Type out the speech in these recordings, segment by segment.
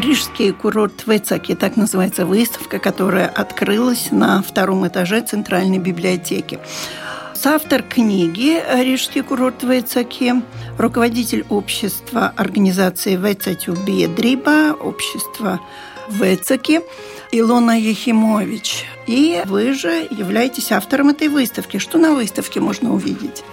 Рижский курорт Вецаки, так называется выставка, которая открылась на втором этаже Центральной библиотеки. Соавтор книги «Рижский курорт Вецаки», руководитель общества организации Вецатю Бедриба, общество Вецаки, Илона Ехимович. И вы же являетесь автором этой выставки. Что на выставке можно увидеть?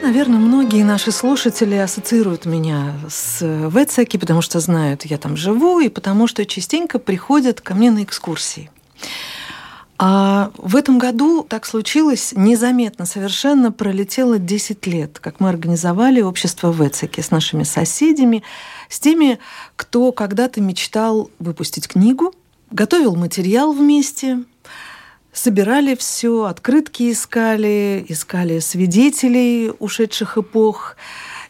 Наверное, многие наши слушатели ассоциируют меня с Вецеки, потому что знают, я там живу, и потому что частенько приходят ко мне на экскурсии. А в этом году так случилось, незаметно совершенно пролетело 10 лет, как мы организовали общество Вецеки с нашими соседями, с теми, кто когда-то мечтал выпустить книгу, готовил материал вместе, собирали все, открытки искали, искали свидетелей ушедших эпох.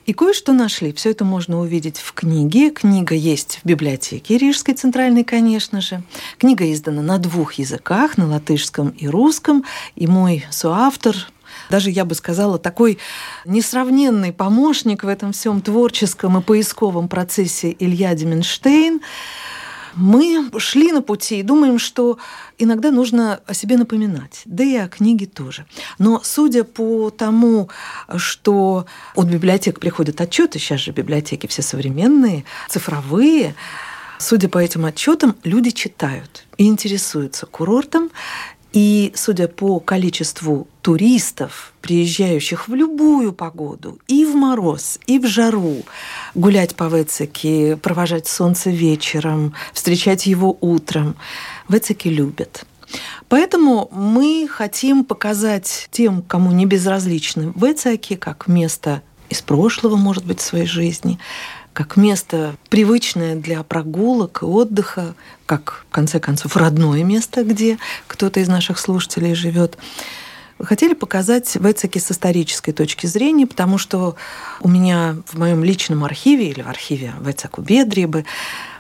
И кое-что нашли. Все это можно увидеть в книге. Книга есть в библиотеке Рижской центральной, конечно же. Книга издана на двух языках, на латышском и русском. И мой соавтор, даже, я бы сказала, такой несравненный помощник в этом всем творческом и поисковом процессе Илья Деменштейн – мы шли на пути и думаем, что иногда нужно о себе напоминать, да и о книге тоже. Но судя по тому, что от библиотек приходят отчеты, сейчас же библиотеки все современные, цифровые, Судя по этим отчетам, люди читают и интересуются курортом, и судя по количеству туристов, приезжающих в любую погоду, и в мороз, и в жару, гулять по Вецеке, провожать солнце вечером, встречать его утром, Вецеки любят. Поэтому мы хотим показать тем, кому не безразличны Вецеки, как место из прошлого, может быть, своей жизни, как место привычное для прогулок и отдыха, как, в конце концов, родное место, где кто-то из наших слушателей живет. Хотели показать Вецеки с исторической точки зрения, потому что у меня в моем личном архиве или в архиве Вецеку Бедрибы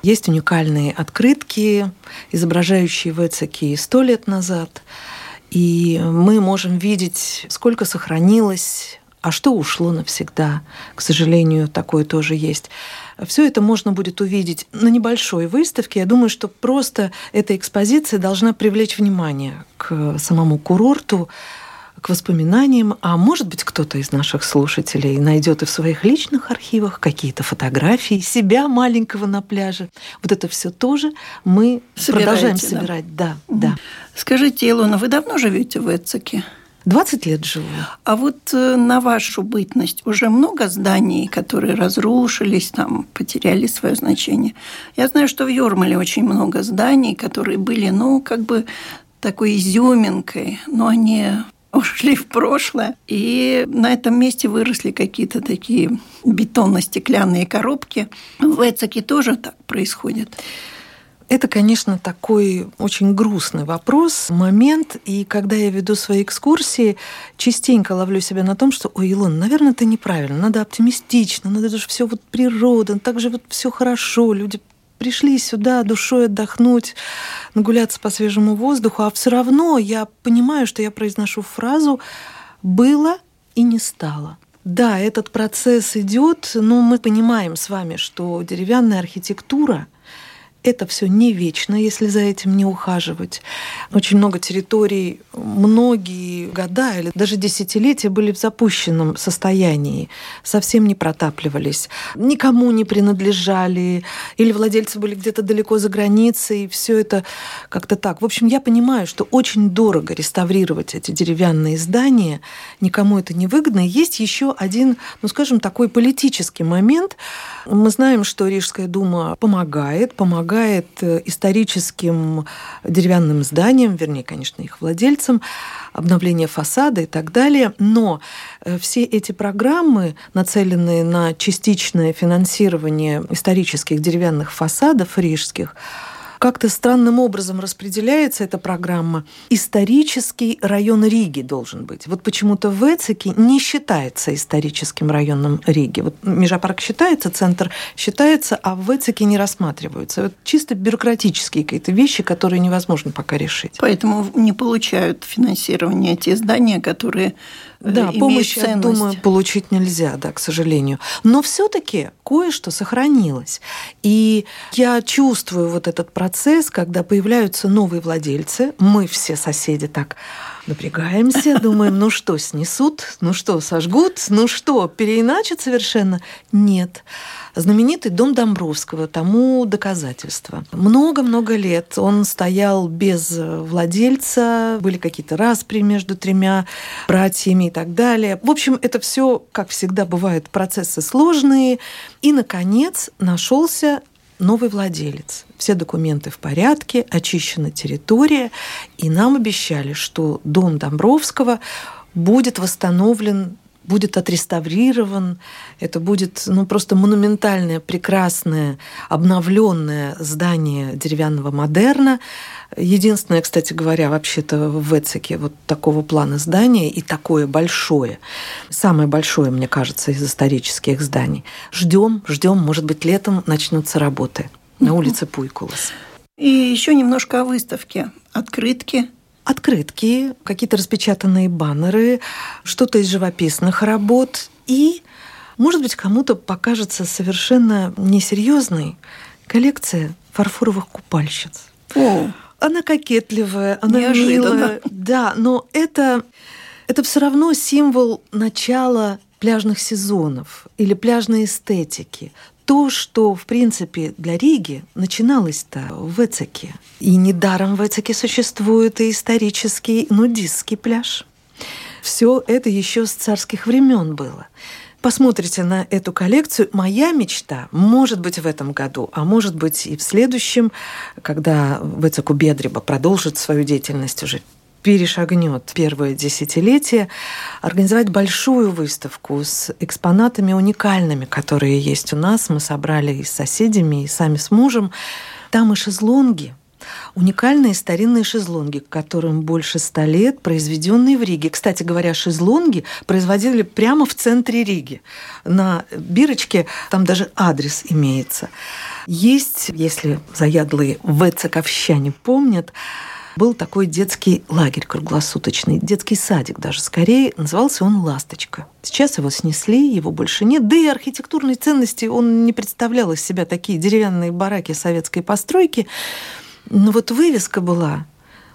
есть уникальные открытки, изображающие Вецеки сто лет назад. И мы можем видеть, сколько сохранилось а что ушло навсегда? К сожалению, такое тоже есть. Все это можно будет увидеть на небольшой выставке. Я думаю, что просто эта экспозиция должна привлечь внимание к самому курорту, к воспоминаниям, а может быть, кто-то из наших слушателей найдет и в своих личных архивах какие-то фотографии себя маленького на пляже. Вот это все тоже мы Собираете, продолжаем да? собирать. Да, угу. да. Скажите, Илона, вы давно живете в Эцике? 20 лет живу. А вот э, на вашу бытность уже много зданий, которые разрушились, там, потеряли свое значение. Я знаю, что в Юрмале очень много зданий, которые были, ну, как бы такой изюминкой, но они ушли в прошлое. И на этом месте выросли какие-то такие бетонно-стеклянные коробки. В Эцеке тоже так происходит. Это, конечно, такой очень грустный вопрос, момент. И когда я веду свои экскурсии, частенько ловлю себя на том, что, ой, Илон, наверное, это неправильно, надо оптимистично, надо же все вот природа, так же вот все хорошо, люди пришли сюда душой отдохнуть, нагуляться по свежему воздуху, а все равно я понимаю, что я произношу фразу «было и не стало». Да, этот процесс идет, но мы понимаем с вами, что деревянная архитектура – это все не вечно, если за этим не ухаживать. Очень много территорий, многие года или даже десятилетия были в запущенном состоянии, совсем не протапливались, никому не принадлежали, или владельцы были где-то далеко за границей, все это как-то так. В общем, я понимаю, что очень дорого реставрировать эти деревянные здания, никому это не выгодно. Есть еще один, ну скажем, такой политический момент. Мы знаем, что Рижская дума помогает, помогает помогает э, историческим деревянным зданиям, вернее, конечно, их владельцам, обновление фасада и так далее. Но э, все эти программы, нацеленные на частичное финансирование исторических деревянных фасадов рижских, как-то странным образом распределяется эта программа. Исторический район Риги должен быть. Вот почему-то Вецеки не считается историческим районом Риги. Вот Межапарк считается, центр считается, а в Вецеке не рассматриваются. Вот чисто бюрократические какие-то вещи, которые невозможно пока решить. Поэтому не получают финансирование те здания, которые да, помощь, я думаю, получить нельзя, да, к сожалению. Но все-таки кое-что сохранилось. И я чувствую вот этот процесс, когда появляются новые владельцы. Мы все соседи так напрягаемся, думаем, ну что, снесут, ну что, сожгут, ну что, переиначат совершенно? Нет знаменитый дом Домбровского тому доказательство. Много-много лет он стоял без владельца, были какие-то распри между тремя братьями и так далее. В общем, это все, как всегда бывает, процессы сложные. И, наконец, нашелся новый владелец. Все документы в порядке, очищена территория, и нам обещали, что дом Домбровского будет восстановлен будет отреставрирован, это будет ну, просто монументальное, прекрасное, обновленное здание деревянного модерна. Единственное, кстати говоря, вообще-то в Эцике вот такого плана здания и такое большое. Самое большое, мне кажется, из исторических зданий. Ждем, ждем, может быть, летом начнутся работы на улице Пуйкулас. И еще немножко о выставке. Открытки, открытки, какие-то распечатанные баннеры, что-то из живописных работ. И, может быть, кому-то покажется совершенно несерьезной коллекция фарфоровых купальщиц. О. Она кокетливая, она Неожиданно. милая. Да, но это, это все равно символ начала пляжных сезонов или пляжной эстетики то, что, в принципе, для Риги начиналось-то в Эцеке. И недаром в Эцеке существует и исторический нудистский пляж. Все это еще с царских времен было. Посмотрите на эту коллекцию. Моя мечта, может быть, в этом году, а может быть и в следующем, когда Вецеку Бедриба продолжит свою деятельность уже перешагнет первое десятилетие, организовать большую выставку с экспонатами уникальными, которые есть у нас. Мы собрали и с соседями, и сами с мужем. Там и шезлонги, уникальные старинные шезлонги, которым больше ста лет, произведенные в Риге. Кстати говоря, шезлонги производили прямо в центре Риги. На бирочке там даже адрес имеется. Есть, если заядлые вецековщане помнят, был такой детский лагерь круглосуточный, детский садик даже скорее, назывался он «Ласточка». Сейчас его снесли, его больше нет, да и архитектурной ценности он не представлял из себя такие деревянные бараки советской постройки. Но вот вывеска была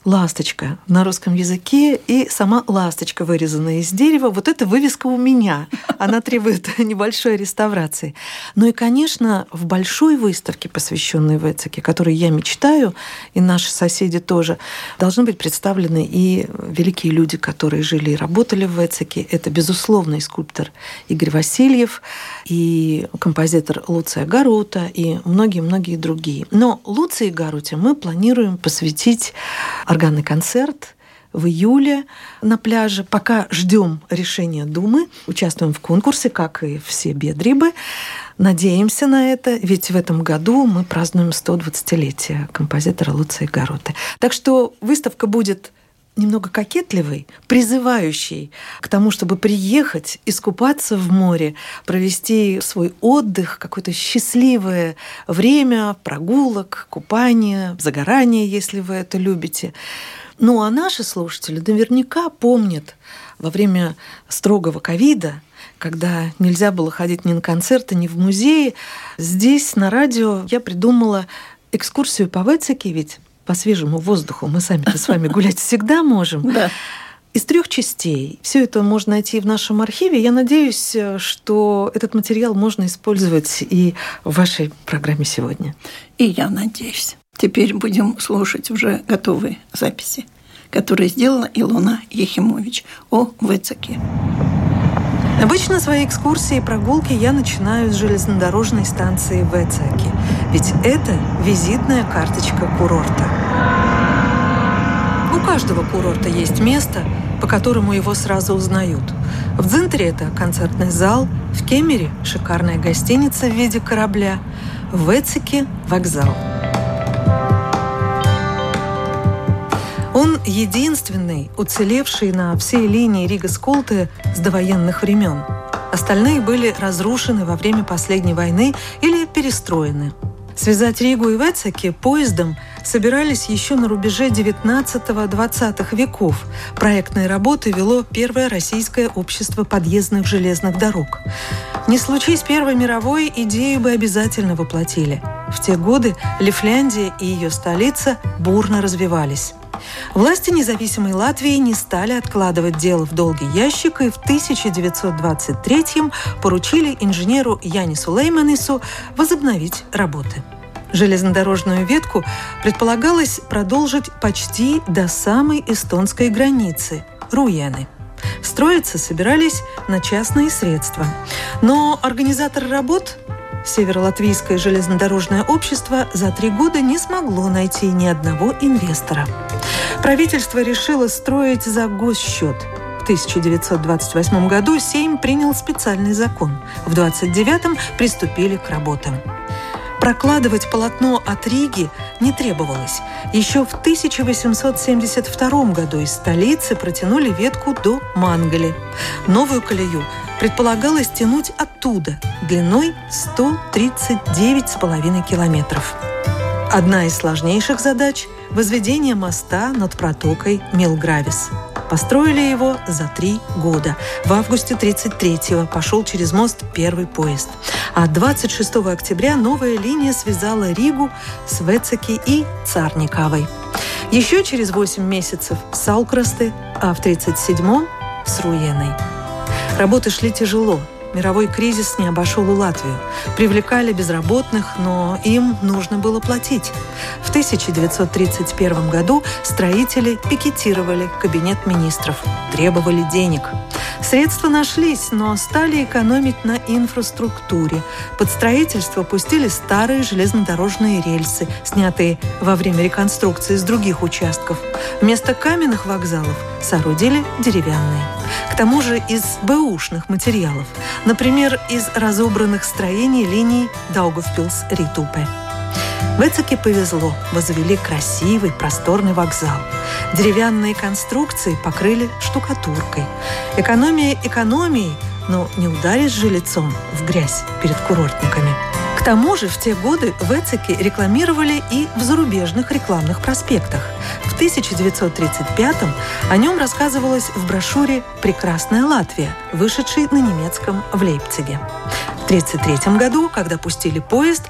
ласточка на русском языке и сама ласточка, вырезанная из дерева. Вот эта вывеска у меня. Она требует небольшой реставрации. Ну и, конечно, в большой выставке, посвященной Вецеке, которой я мечтаю, и наши соседи тоже, должны быть представлены и великие люди, которые жили и работали в Вецеке. Это, безусловно, скульптор Игорь Васильев, и композитор Луция Гарута, и многие-многие другие. Но Луции Гаруте мы планируем посвятить органный концерт в июле на пляже. Пока ждем решения Думы, участвуем в конкурсе, как и все бедрибы. Надеемся на это, ведь в этом году мы празднуем 120-летие композитора Луции Гаруты. Так что выставка будет немного кокетливый, призывающий к тому, чтобы приехать, искупаться в море, провести свой отдых, какое-то счастливое время прогулок, купания, загорания, если вы это любите. Ну а наши слушатели наверняка помнят во время строгого ковида, когда нельзя было ходить ни на концерты, ни в музеи, здесь на радио я придумала экскурсию по Вецеке, ведь по свежему воздуху мы сами с вами гулять всегда можем. Да. Из трех частей. Все это можно найти в нашем архиве. Я надеюсь, что этот материал можно использовать и в вашей программе сегодня. И я надеюсь. Теперь будем слушать уже готовые записи, которые сделала Илона Ехимович о Вецаке. Обычно свои экскурсии и прогулки я начинаю с железнодорожной станции Вецаки. Ведь это визитная карточка курорта. У каждого курорта есть место, по которому его сразу узнают. В Дзинтере это концертный зал, в Кемере – шикарная гостиница в виде корабля, в Эцике – вокзал. Он единственный, уцелевший на всей линии Рига-Сколты с довоенных времен. Остальные были разрушены во время последней войны или перестроены. Связать Ригу и Вецеки поездом собирались еще на рубеже 19-20 веков. Проектные работы вело Первое российское общество подъездных железных дорог. Не случись Первой мировой, идею бы обязательно воплотили. В те годы Лифляндия и ее столица бурно развивались. Власти независимой Латвии не стали откладывать дело в долгий ящик и в 1923-м поручили инженеру Янису Лейманису возобновить работы. Железнодорожную ветку предполагалось продолжить почти до самой эстонской границы – Руяны. Строиться собирались на частные средства. Но организатор работ Северо-Латвийское железнодорожное общество за три года не смогло найти ни одного инвестора. Правительство решило строить за госсчет. В 1928 году Сейм принял специальный закон. В 1929 приступили к работам. Прокладывать полотно от Риги не требовалось. Еще в 1872 году из столицы протянули ветку до Мангали. Новую колею предполагалось тянуть оттуда, длиной 139,5 километров. Одна из сложнейших задач – возведение моста над протокой Милгравис. Построили его за три года. В августе 33-го пошел через мост первый поезд. А 26 октября новая линия связала Ригу с Вецеки и Царниковой. Еще через 8 месяцев – Салкрасты, а в 37-м – с Руеной. Работы шли тяжело. Мировой кризис не обошел и Латвию. Привлекали безработных, но им нужно было платить. В 1931 году строители пикетировали кабинет министров, требовали денег. Средства нашлись, но стали экономить на инфраструктуре. Под строительство пустили старые железнодорожные рельсы, снятые во время реконструкции с других участков. Вместо каменных вокзалов соорудили деревянные. К тому же из бэушных материалов, например, из разобранных строений линий Даугавпилс-Ритупе. В Эцике повезло, возвели красивый просторный вокзал. Деревянные конструкции покрыли штукатуркой. Экономия экономией, но не ударишь же лицом в грязь перед курортниками. К тому же в те годы в Эцике рекламировали и в зарубежных рекламных проспектах. В 1935-м о нем рассказывалось в брошюре «Прекрасная Латвия», вышедшей на немецком в Лейпциге. В 1933 году, когда пустили поезд,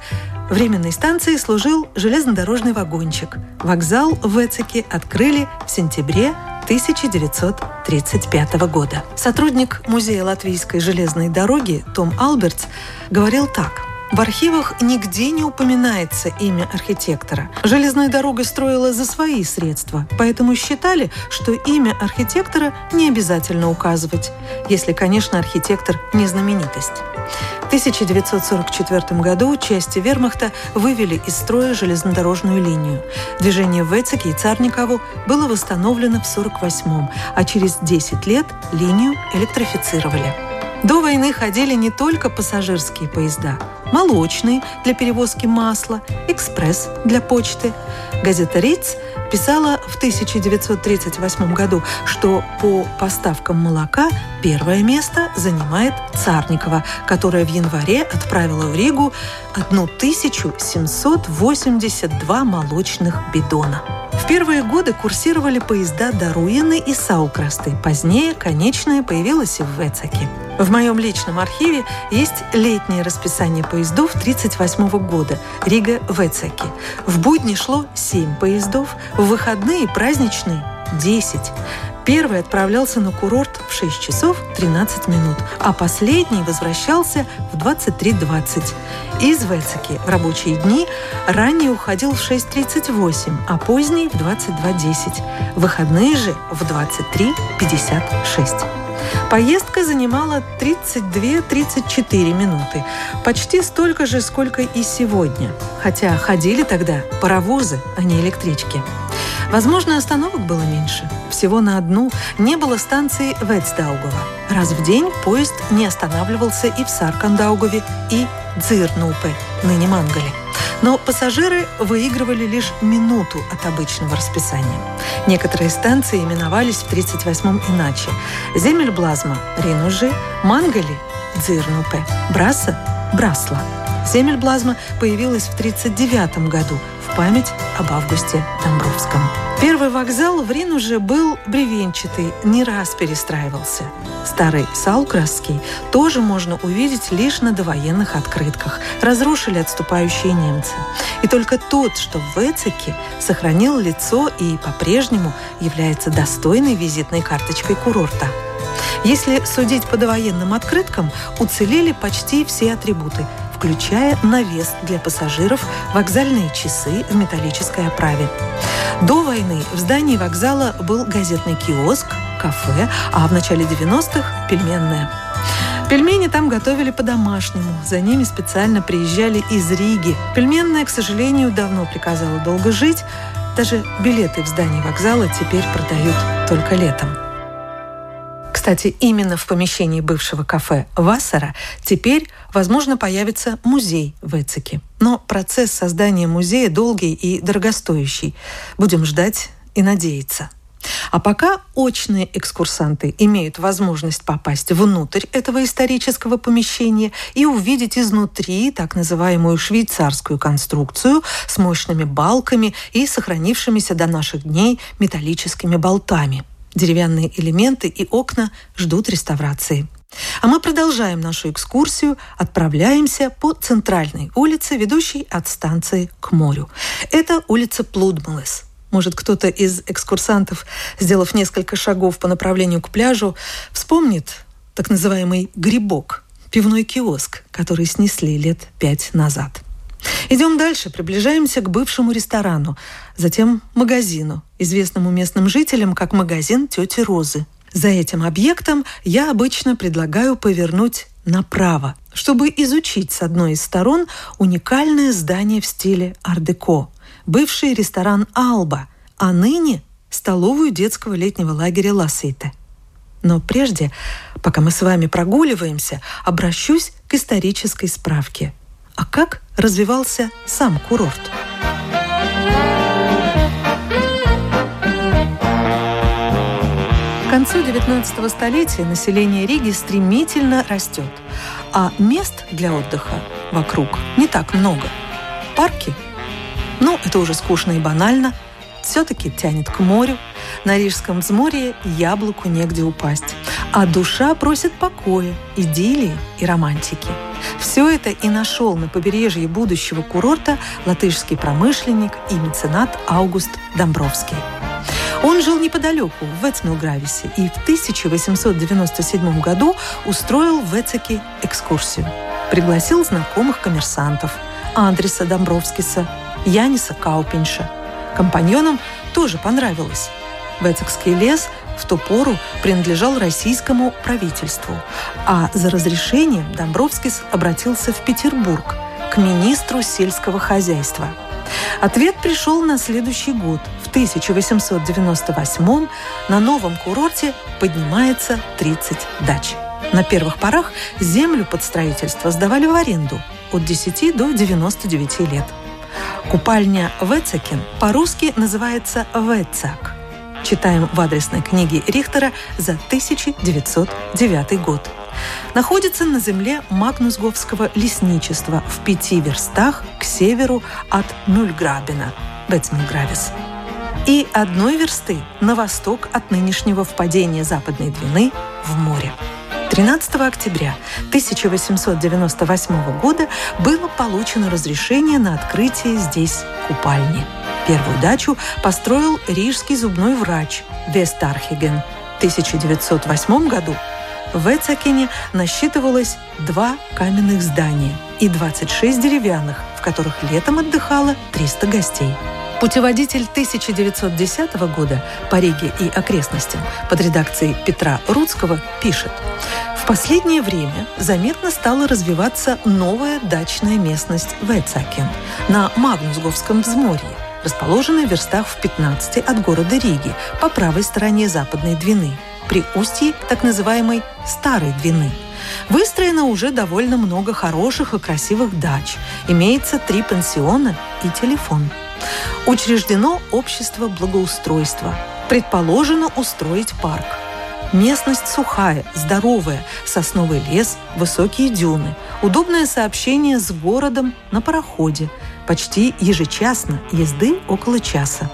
Временной станцией служил железнодорожный вагончик. Вокзал в Эцике открыли в сентябре 1935 года. Сотрудник Музея Латвийской железной дороги Том Албертс говорил так – в архивах нигде не упоминается имя архитектора. Железная дорога строила за свои средства, поэтому считали, что имя архитектора не обязательно указывать, если, конечно, архитектор не знаменитость. В 1944 году части вермахта вывели из строя железнодорожную линию. Движение в Эцике и Царникову было восстановлено в 1948 а через 10 лет линию электрифицировали. До войны ходили не только пассажирские поезда – молочный для перевозки масла, экспресс для почты. Газета «Риц» писала в 1938 году, что по поставкам молока первое место занимает Царникова, которая в январе отправила в Ригу 1782 молочных бидона. В первые годы курсировали поезда до Руины и Саукрасты. Позднее конечная появилась и в Вецаке. В моем личном архиве есть летнее расписание поездов 1938 года Рига-Вецаки. В будни шло 7 поездов, в выходные праздничные – 10. Первый отправлялся на курорт в 6 часов 13 минут, а последний возвращался в 23.20. Из Вецаки рабочие дни ранее уходил в 6.38, а поздний в 22.10. Выходные же в 23.56. Поездка занимала 32-34 минуты. Почти столько же, сколько и сегодня. Хотя ходили тогда паровозы, а не электрички. Возможно, остановок было меньше. Всего на одну не было станции Вецдаугова. Раз в день поезд не останавливался и в Саркандаугове, и Дзирнупе, ныне Мангале. Но пассажиры выигрывали лишь минуту от обычного расписания. Некоторые станции именовались в 1938-м иначе. Земельблазма – Ринужи, Мангали – Дзирнупе, Браса – Брасла. Земельблазма появилась в 1939 году память об Августе Домбровском. Первый вокзал в Ринуже был бревенчатый, не раз перестраивался. Старый Саукрасский тоже можно увидеть лишь на довоенных открытках. Разрушили отступающие немцы. И только тот, что в Эцике, сохранил лицо и по-прежнему является достойной визитной карточкой курорта. Если судить по довоенным открыткам, уцелели почти все атрибуты – включая навес для пассажиров, вокзальные часы в металлической оправе. До войны в здании вокзала был газетный киоск, кафе, а в начале 90-х – пельменная. Пельмени там готовили по-домашнему. За ними специально приезжали из Риги. Пельменная, к сожалению, давно приказала долго жить. Даже билеты в здании вокзала теперь продают только летом. Кстати, именно в помещении бывшего кафе «Вассера» теперь, возможно, появится музей в Эцике. Но процесс создания музея долгий и дорогостоящий. Будем ждать и надеяться. А пока очные экскурсанты имеют возможность попасть внутрь этого исторического помещения и увидеть изнутри так называемую швейцарскую конструкцию с мощными балками и сохранившимися до наших дней металлическими болтами – Деревянные элементы и окна ждут реставрации. А мы продолжаем нашу экскурсию, отправляемся по центральной улице, ведущей от станции к морю. Это улица Плудмалес. Может, кто-то из экскурсантов, сделав несколько шагов по направлению к пляжу, вспомнит так называемый «грибок», пивной киоск, который снесли лет пять назад. Идем дальше, приближаемся к бывшему ресторану, затем магазину, известному местным жителям как магазин тети Розы. За этим объектом я обычно предлагаю повернуть направо, чтобы изучить с одной из сторон уникальное здание в стиле ар-деко, бывший ресторан «Алба», а ныне столовую детского летнего лагеря «Лассейте». Но прежде, пока мы с вами прогуливаемся, обращусь к исторической справке – а как развивался сам курорт? К концу XIX столетия население Риги стремительно растет, а мест для отдыха вокруг не так много. Парки? Ну, это уже скучно и банально. Все-таки тянет к морю. На Рижском взморье яблоку негде упасть. А душа просит покоя, идиллии и романтики – все это и нашел на побережье будущего курорта латышский промышленник и меценат Аугуст Домбровский. Он жил неподалеку, в Вецмилгрависе, и в 1897 году устроил в Эцеке экскурсию. Пригласил знакомых коммерсантов Андреса Домбровскиса, Яниса Каупинша. Компаньонам тоже понравилось. Вецекский лес в ту пору принадлежал российскому правительству, а за разрешением Домбровскис обратился в Петербург к министру сельского хозяйства. Ответ пришел на следующий год. В 1898 на новом курорте поднимается 30 дач. На первых порах землю под строительство сдавали в аренду от 10 до 99 лет. Купальня Вецекин по-русски называется Вецак – Читаем в адресной книге Рихтера за 1909 год. Находится на земле Магнусговского лесничества в пяти верстах к северу от Мюльграбена, Бетсмилгравис, и одной версты на восток от нынешнего впадения Западной Двины в море. 13 октября 1898 года было получено разрешение на открытие здесь купальни – Первую дачу построил рижский зубной врач Вестархиген. В 1908 году в Эцакине насчитывалось два каменных здания и 26 деревянных, в которых летом отдыхало 300 гостей. Путеводитель 1910 года по Риге и окрестностям под редакцией Петра Рудского пишет в последнее время заметно стала развиваться новая дачная местность Вецакен на Магнусговском взморье, расположенная в верстах в 15 от города Риги по правой стороне Западной Двины, при устье так называемой Старой Двины. Выстроено уже довольно много хороших и красивых дач. Имеется три пансиона и телефон. Учреждено общество благоустройства. Предположено устроить парк – Местность сухая, здоровая, сосновый лес, высокие дюны, удобное сообщение с городом на пароходе, почти ежечасно, езды около часа.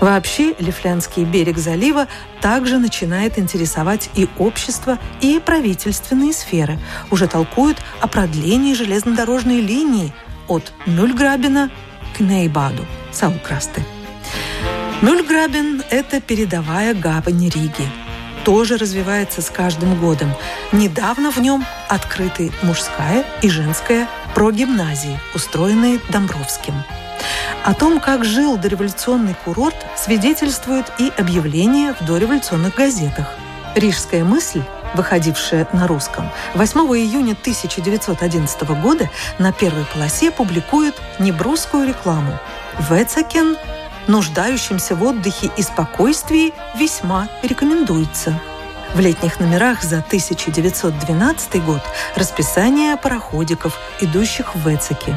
Вообще, Лифлянский берег залива также начинает интересовать и общество, и правительственные сферы. Уже толкуют о продлении железнодорожной линии от Мюльграбина к Нейбаду, Саукрасты. Мюльграбен – это передовая гавань Риги – тоже развивается с каждым годом. Недавно в нем открыты мужская и женская прогимназии, устроенные Домбровским. О том, как жил дореволюционный курорт, свидетельствует и объявление в дореволюционных газетах. «Рижская мысль» выходившая на русском, 8 июня 1911 года на первой полосе публикует небрусскую рекламу. Вецакен нуждающимся в отдыхе и спокойствии весьма рекомендуется. В летних номерах за 1912 год расписание пароходиков, идущих в Вецеке.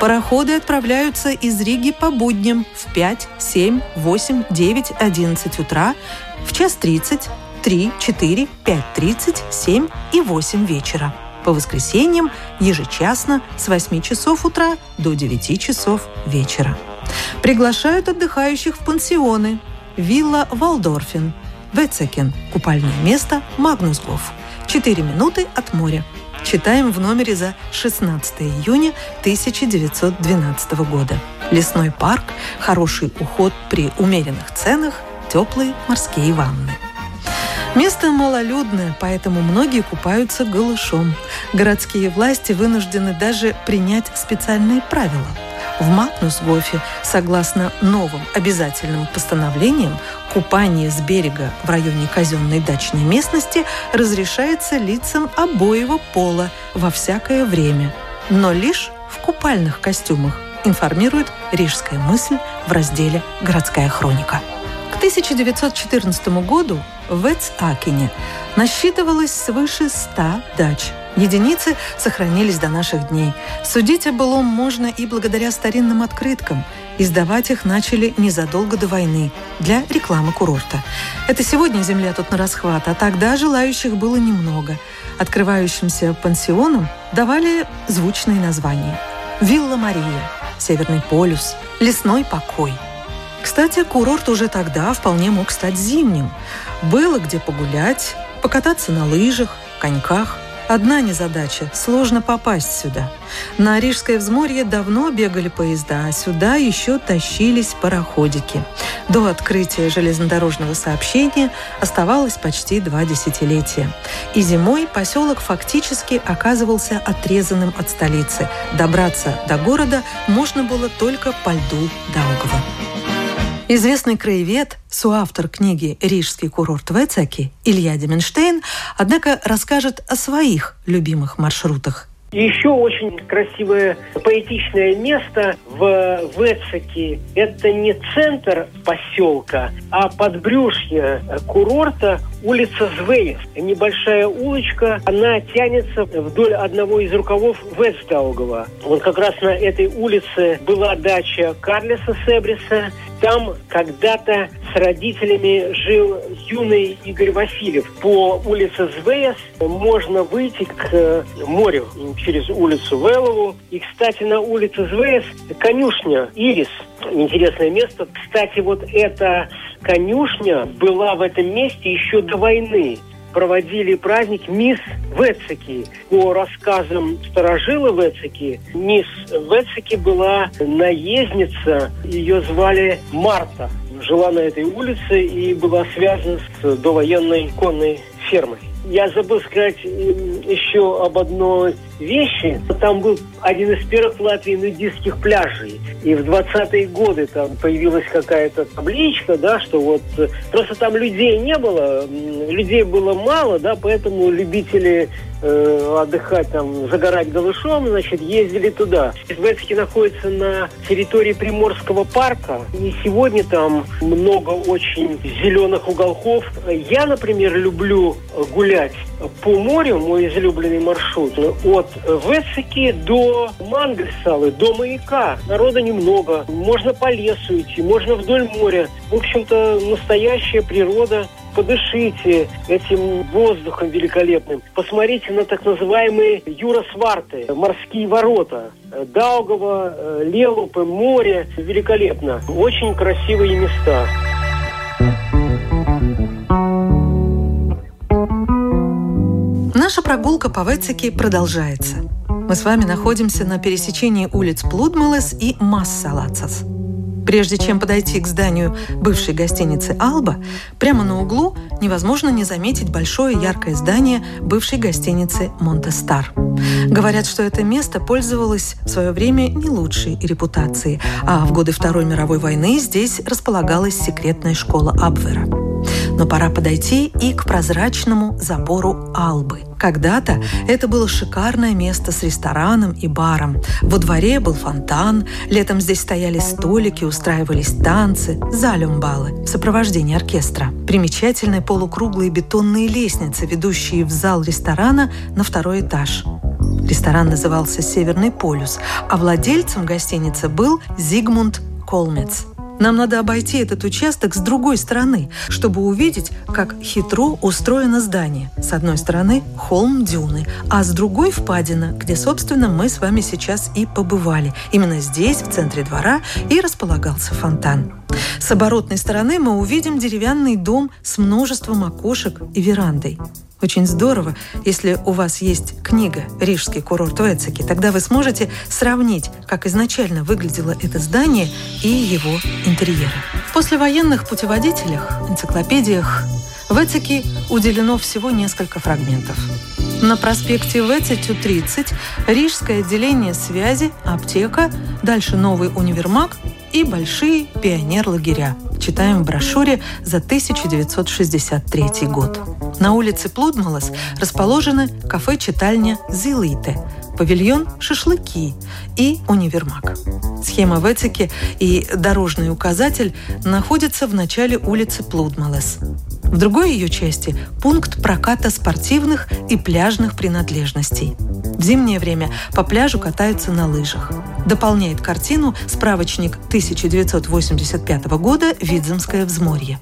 Пароходы отправляются из Риги по будням в 5, 7, 8, 9, 11 утра, в час 30, 3, 4, 5, 30, 7 и 8 вечера. По воскресеньям ежечасно с 8 часов утра до 9 часов вечера. Приглашают отдыхающих в пансионы. Вилла Валдорфин, Вецекен, купальное место Магнусгоф. Четыре минуты от моря. Читаем в номере за 16 июня 1912 года. Лесной парк, хороший уход при умеренных ценах, теплые морские ванны. Место малолюдное, поэтому многие купаются голышом. Городские власти вынуждены даже принять специальные правила – в Матнусгофе, согласно новым обязательным постановлениям, купание с берега в районе казенной дачной местности разрешается лицам обоего пола во всякое время, но лишь в купальных костюмах, информирует «Рижская мысль» в разделе «Городская хроника». К 1914 году в Эцакине насчитывалось свыше 100 дач – Единицы сохранились до наших дней. Судить о былом можно и благодаря старинным открыткам. Издавать их начали незадолго до войны для рекламы курорта. Это сегодня земля тут на расхват, а тогда желающих было немного. Открывающимся пансионам давали звучные названия. «Вилла Мария», «Северный полюс», «Лесной покой». Кстати, курорт уже тогда вполне мог стать зимним. Было где погулять, покататься на лыжах, коньках – Одна незадача – сложно попасть сюда. На Рижское взморье давно бегали поезда, а сюда еще тащились пароходики. До открытия железнодорожного сообщения оставалось почти два десятилетия. И зимой поселок фактически оказывался отрезанным от столицы. Добраться до города можно было только по льду Даугава. Известный краевед, соавтор книги «Рижский курорт Вецаки» Илья Деменштейн, однако расскажет о своих любимых маршрутах еще очень красивое поэтичное место в Вецеке. Это не центр поселка, а подбрюшье курорта улица Звейс. Небольшая улочка, она тянется вдоль одного из рукавов Вестаугова. Вот как раз на этой улице была дача Карлеса Себриса. Там когда-то с родителями жил юный Игорь Васильев. По улице Звейс можно выйти к морю через улицу Велову. И, кстати, на улице Звейс конюшня Ирис. Интересное место. Кстати, вот эта конюшня была в этом месте еще до войны проводили праздник мисс Вецеки. По рассказам старожила Вецеки, мисс Вецеки была наездница, ее звали Марта. Жила на этой улице и была связана с довоенной конной фермой. Я забыл сказать еще об одной вещи. Там был один из первых в Латвии нудистских пляжей. И в 20-е годы там появилась какая-то табличка, да, что вот просто там людей не было, людей было мало, да, поэтому любители э, отдыхать там, загорать голышом, значит, ездили туда. Вецки находится на территории Приморского парка, и сегодня там много очень зеленых уголков. Я, например, люблю гулять по морю, мой излюбленный маршрут, от Вецики до Мангельсалы, до маяка. Народа немного. Можно по лесу идти, можно вдоль моря. В общем-то, настоящая природа подышите этим воздухом великолепным. Посмотрите на так называемые Юросварты, морские ворота. Даугава, э, Лелупы, море. Великолепно. Очень красивые места. Прогулка по Вецике продолжается. Мы с вами находимся на пересечении улиц Плудмалес и Массалацас. Прежде чем подойти к зданию бывшей гостиницы «Алба», прямо на углу невозможно не заметить большое яркое здание бывшей гостиницы «Монтестар». Говорят, что это место пользовалось в свое время не лучшей репутацией, а в годы Второй мировой войны здесь располагалась секретная школа Абвера. Но пора подойти и к прозрачному забору Албы. Когда-то это было шикарное место с рестораном и баром. Во дворе был фонтан, летом здесь стояли столики, устраивались танцы, залюмбалы в сопровождении оркестра. Примечательные полукруглые бетонные лестницы, ведущие в зал ресторана на второй этаж. Ресторан назывался «Северный полюс», а владельцем гостиницы был Зигмунд Колмец – нам надо обойти этот участок с другой стороны, чтобы увидеть, как хитро устроено здание. С одной стороны холм дюны, а с другой впадина, где, собственно, мы с вами сейчас и побывали. Именно здесь, в центре двора, и располагался фонтан. С оборотной стороны мы увидим деревянный дом с множеством окошек и верандой. Очень здорово, если у вас есть книга «Рижский курорт Вецеки», тогда вы сможете сравнить, как изначально выглядело это здание и его интерьеры. В послевоенных путеводителях, энциклопедиях Вецеки уделено всего несколько фрагментов. На проспекте Вецетю 30 Рижское отделение связи, аптека, дальше новый универмаг и большие пионер-лагеря. Читаем в брошюре за 1963 год. На улице Плудмалас расположены кафе-читальня «Зилите», павильон «Шашлыки» и универмаг. Схема Вецики и дорожный указатель находятся в начале улицы Плудмалес. В другой ее части – пункт проката спортивных и пляжных принадлежностей. В зимнее время по пляжу катаются на лыжах. Дополняет картину справочник 1985 года «Видземское взморье».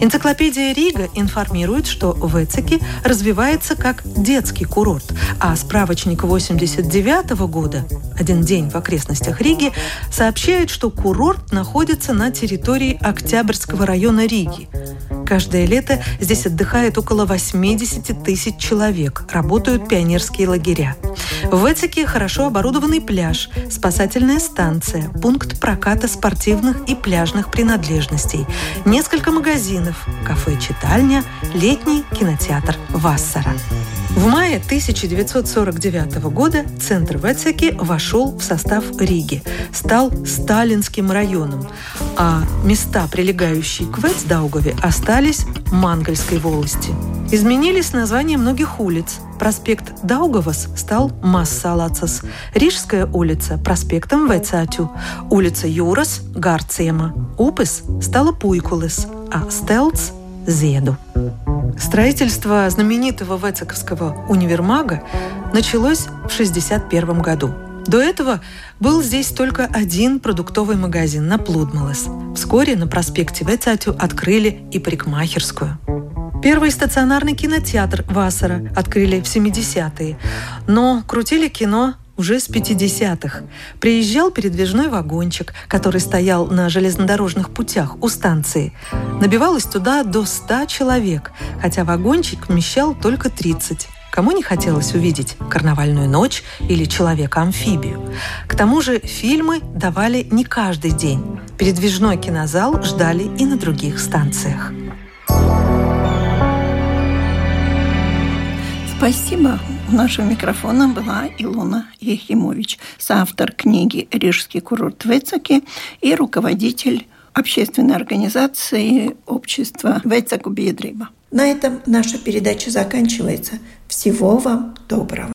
Энциклопедия Рига информирует, что Вецеки развивается как детский курорт, а справочник 89 года «Один день в окрестностях Риги» сообщает, что курорт находится на территории Октябрьского района Риги. Каждое лето здесь отдыхает около 80 тысяч человек, работают пионерские лагеря. В Эцике хорошо оборудованный пляж, спасательная станция, пункт проката спортивных и пляжных принадлежностей, несколько магазинов, кафе-читальня, летний кинотеатр «Вассара». В мае 1949 года центр Вецеки вошел в состав Риги, стал Сталинским районом, а места, прилегающие к Вецдаугове, остались Мангальской волости. Изменились названия многих улиц. Проспект Даугавас стал Массалацас, Рижская улица – проспектом Вецатю, улица Юрас – Гарцема, Упес стала Пуйкулес, а Стелц – Зеду. Строительство знаменитого Вецековского универмага началось в 1961 году. До этого был здесь только один продуктовый магазин на Плудмалес. Вскоре на проспекте Вецатю открыли и парикмахерскую. Первый стационарный кинотеатр Вассера открыли в 70-е, но крутили кино уже с 50-х. Приезжал передвижной вагончик, который стоял на железнодорожных путях у станции. Набивалось туда до 100 человек, хотя вагончик вмещал только 30. Кому не хотелось увидеть «Карнавальную ночь» или «Человека-амфибию». К тому же фильмы давали не каждый день. Передвижной кинозал ждали и на других станциях. Спасибо нашего микрофона была Илона Ехимович, соавтор книги «Рижский курорт Вецаки» и руководитель общественной организации общества Вецаку Биедриба. На этом наша передача заканчивается. Всего вам доброго.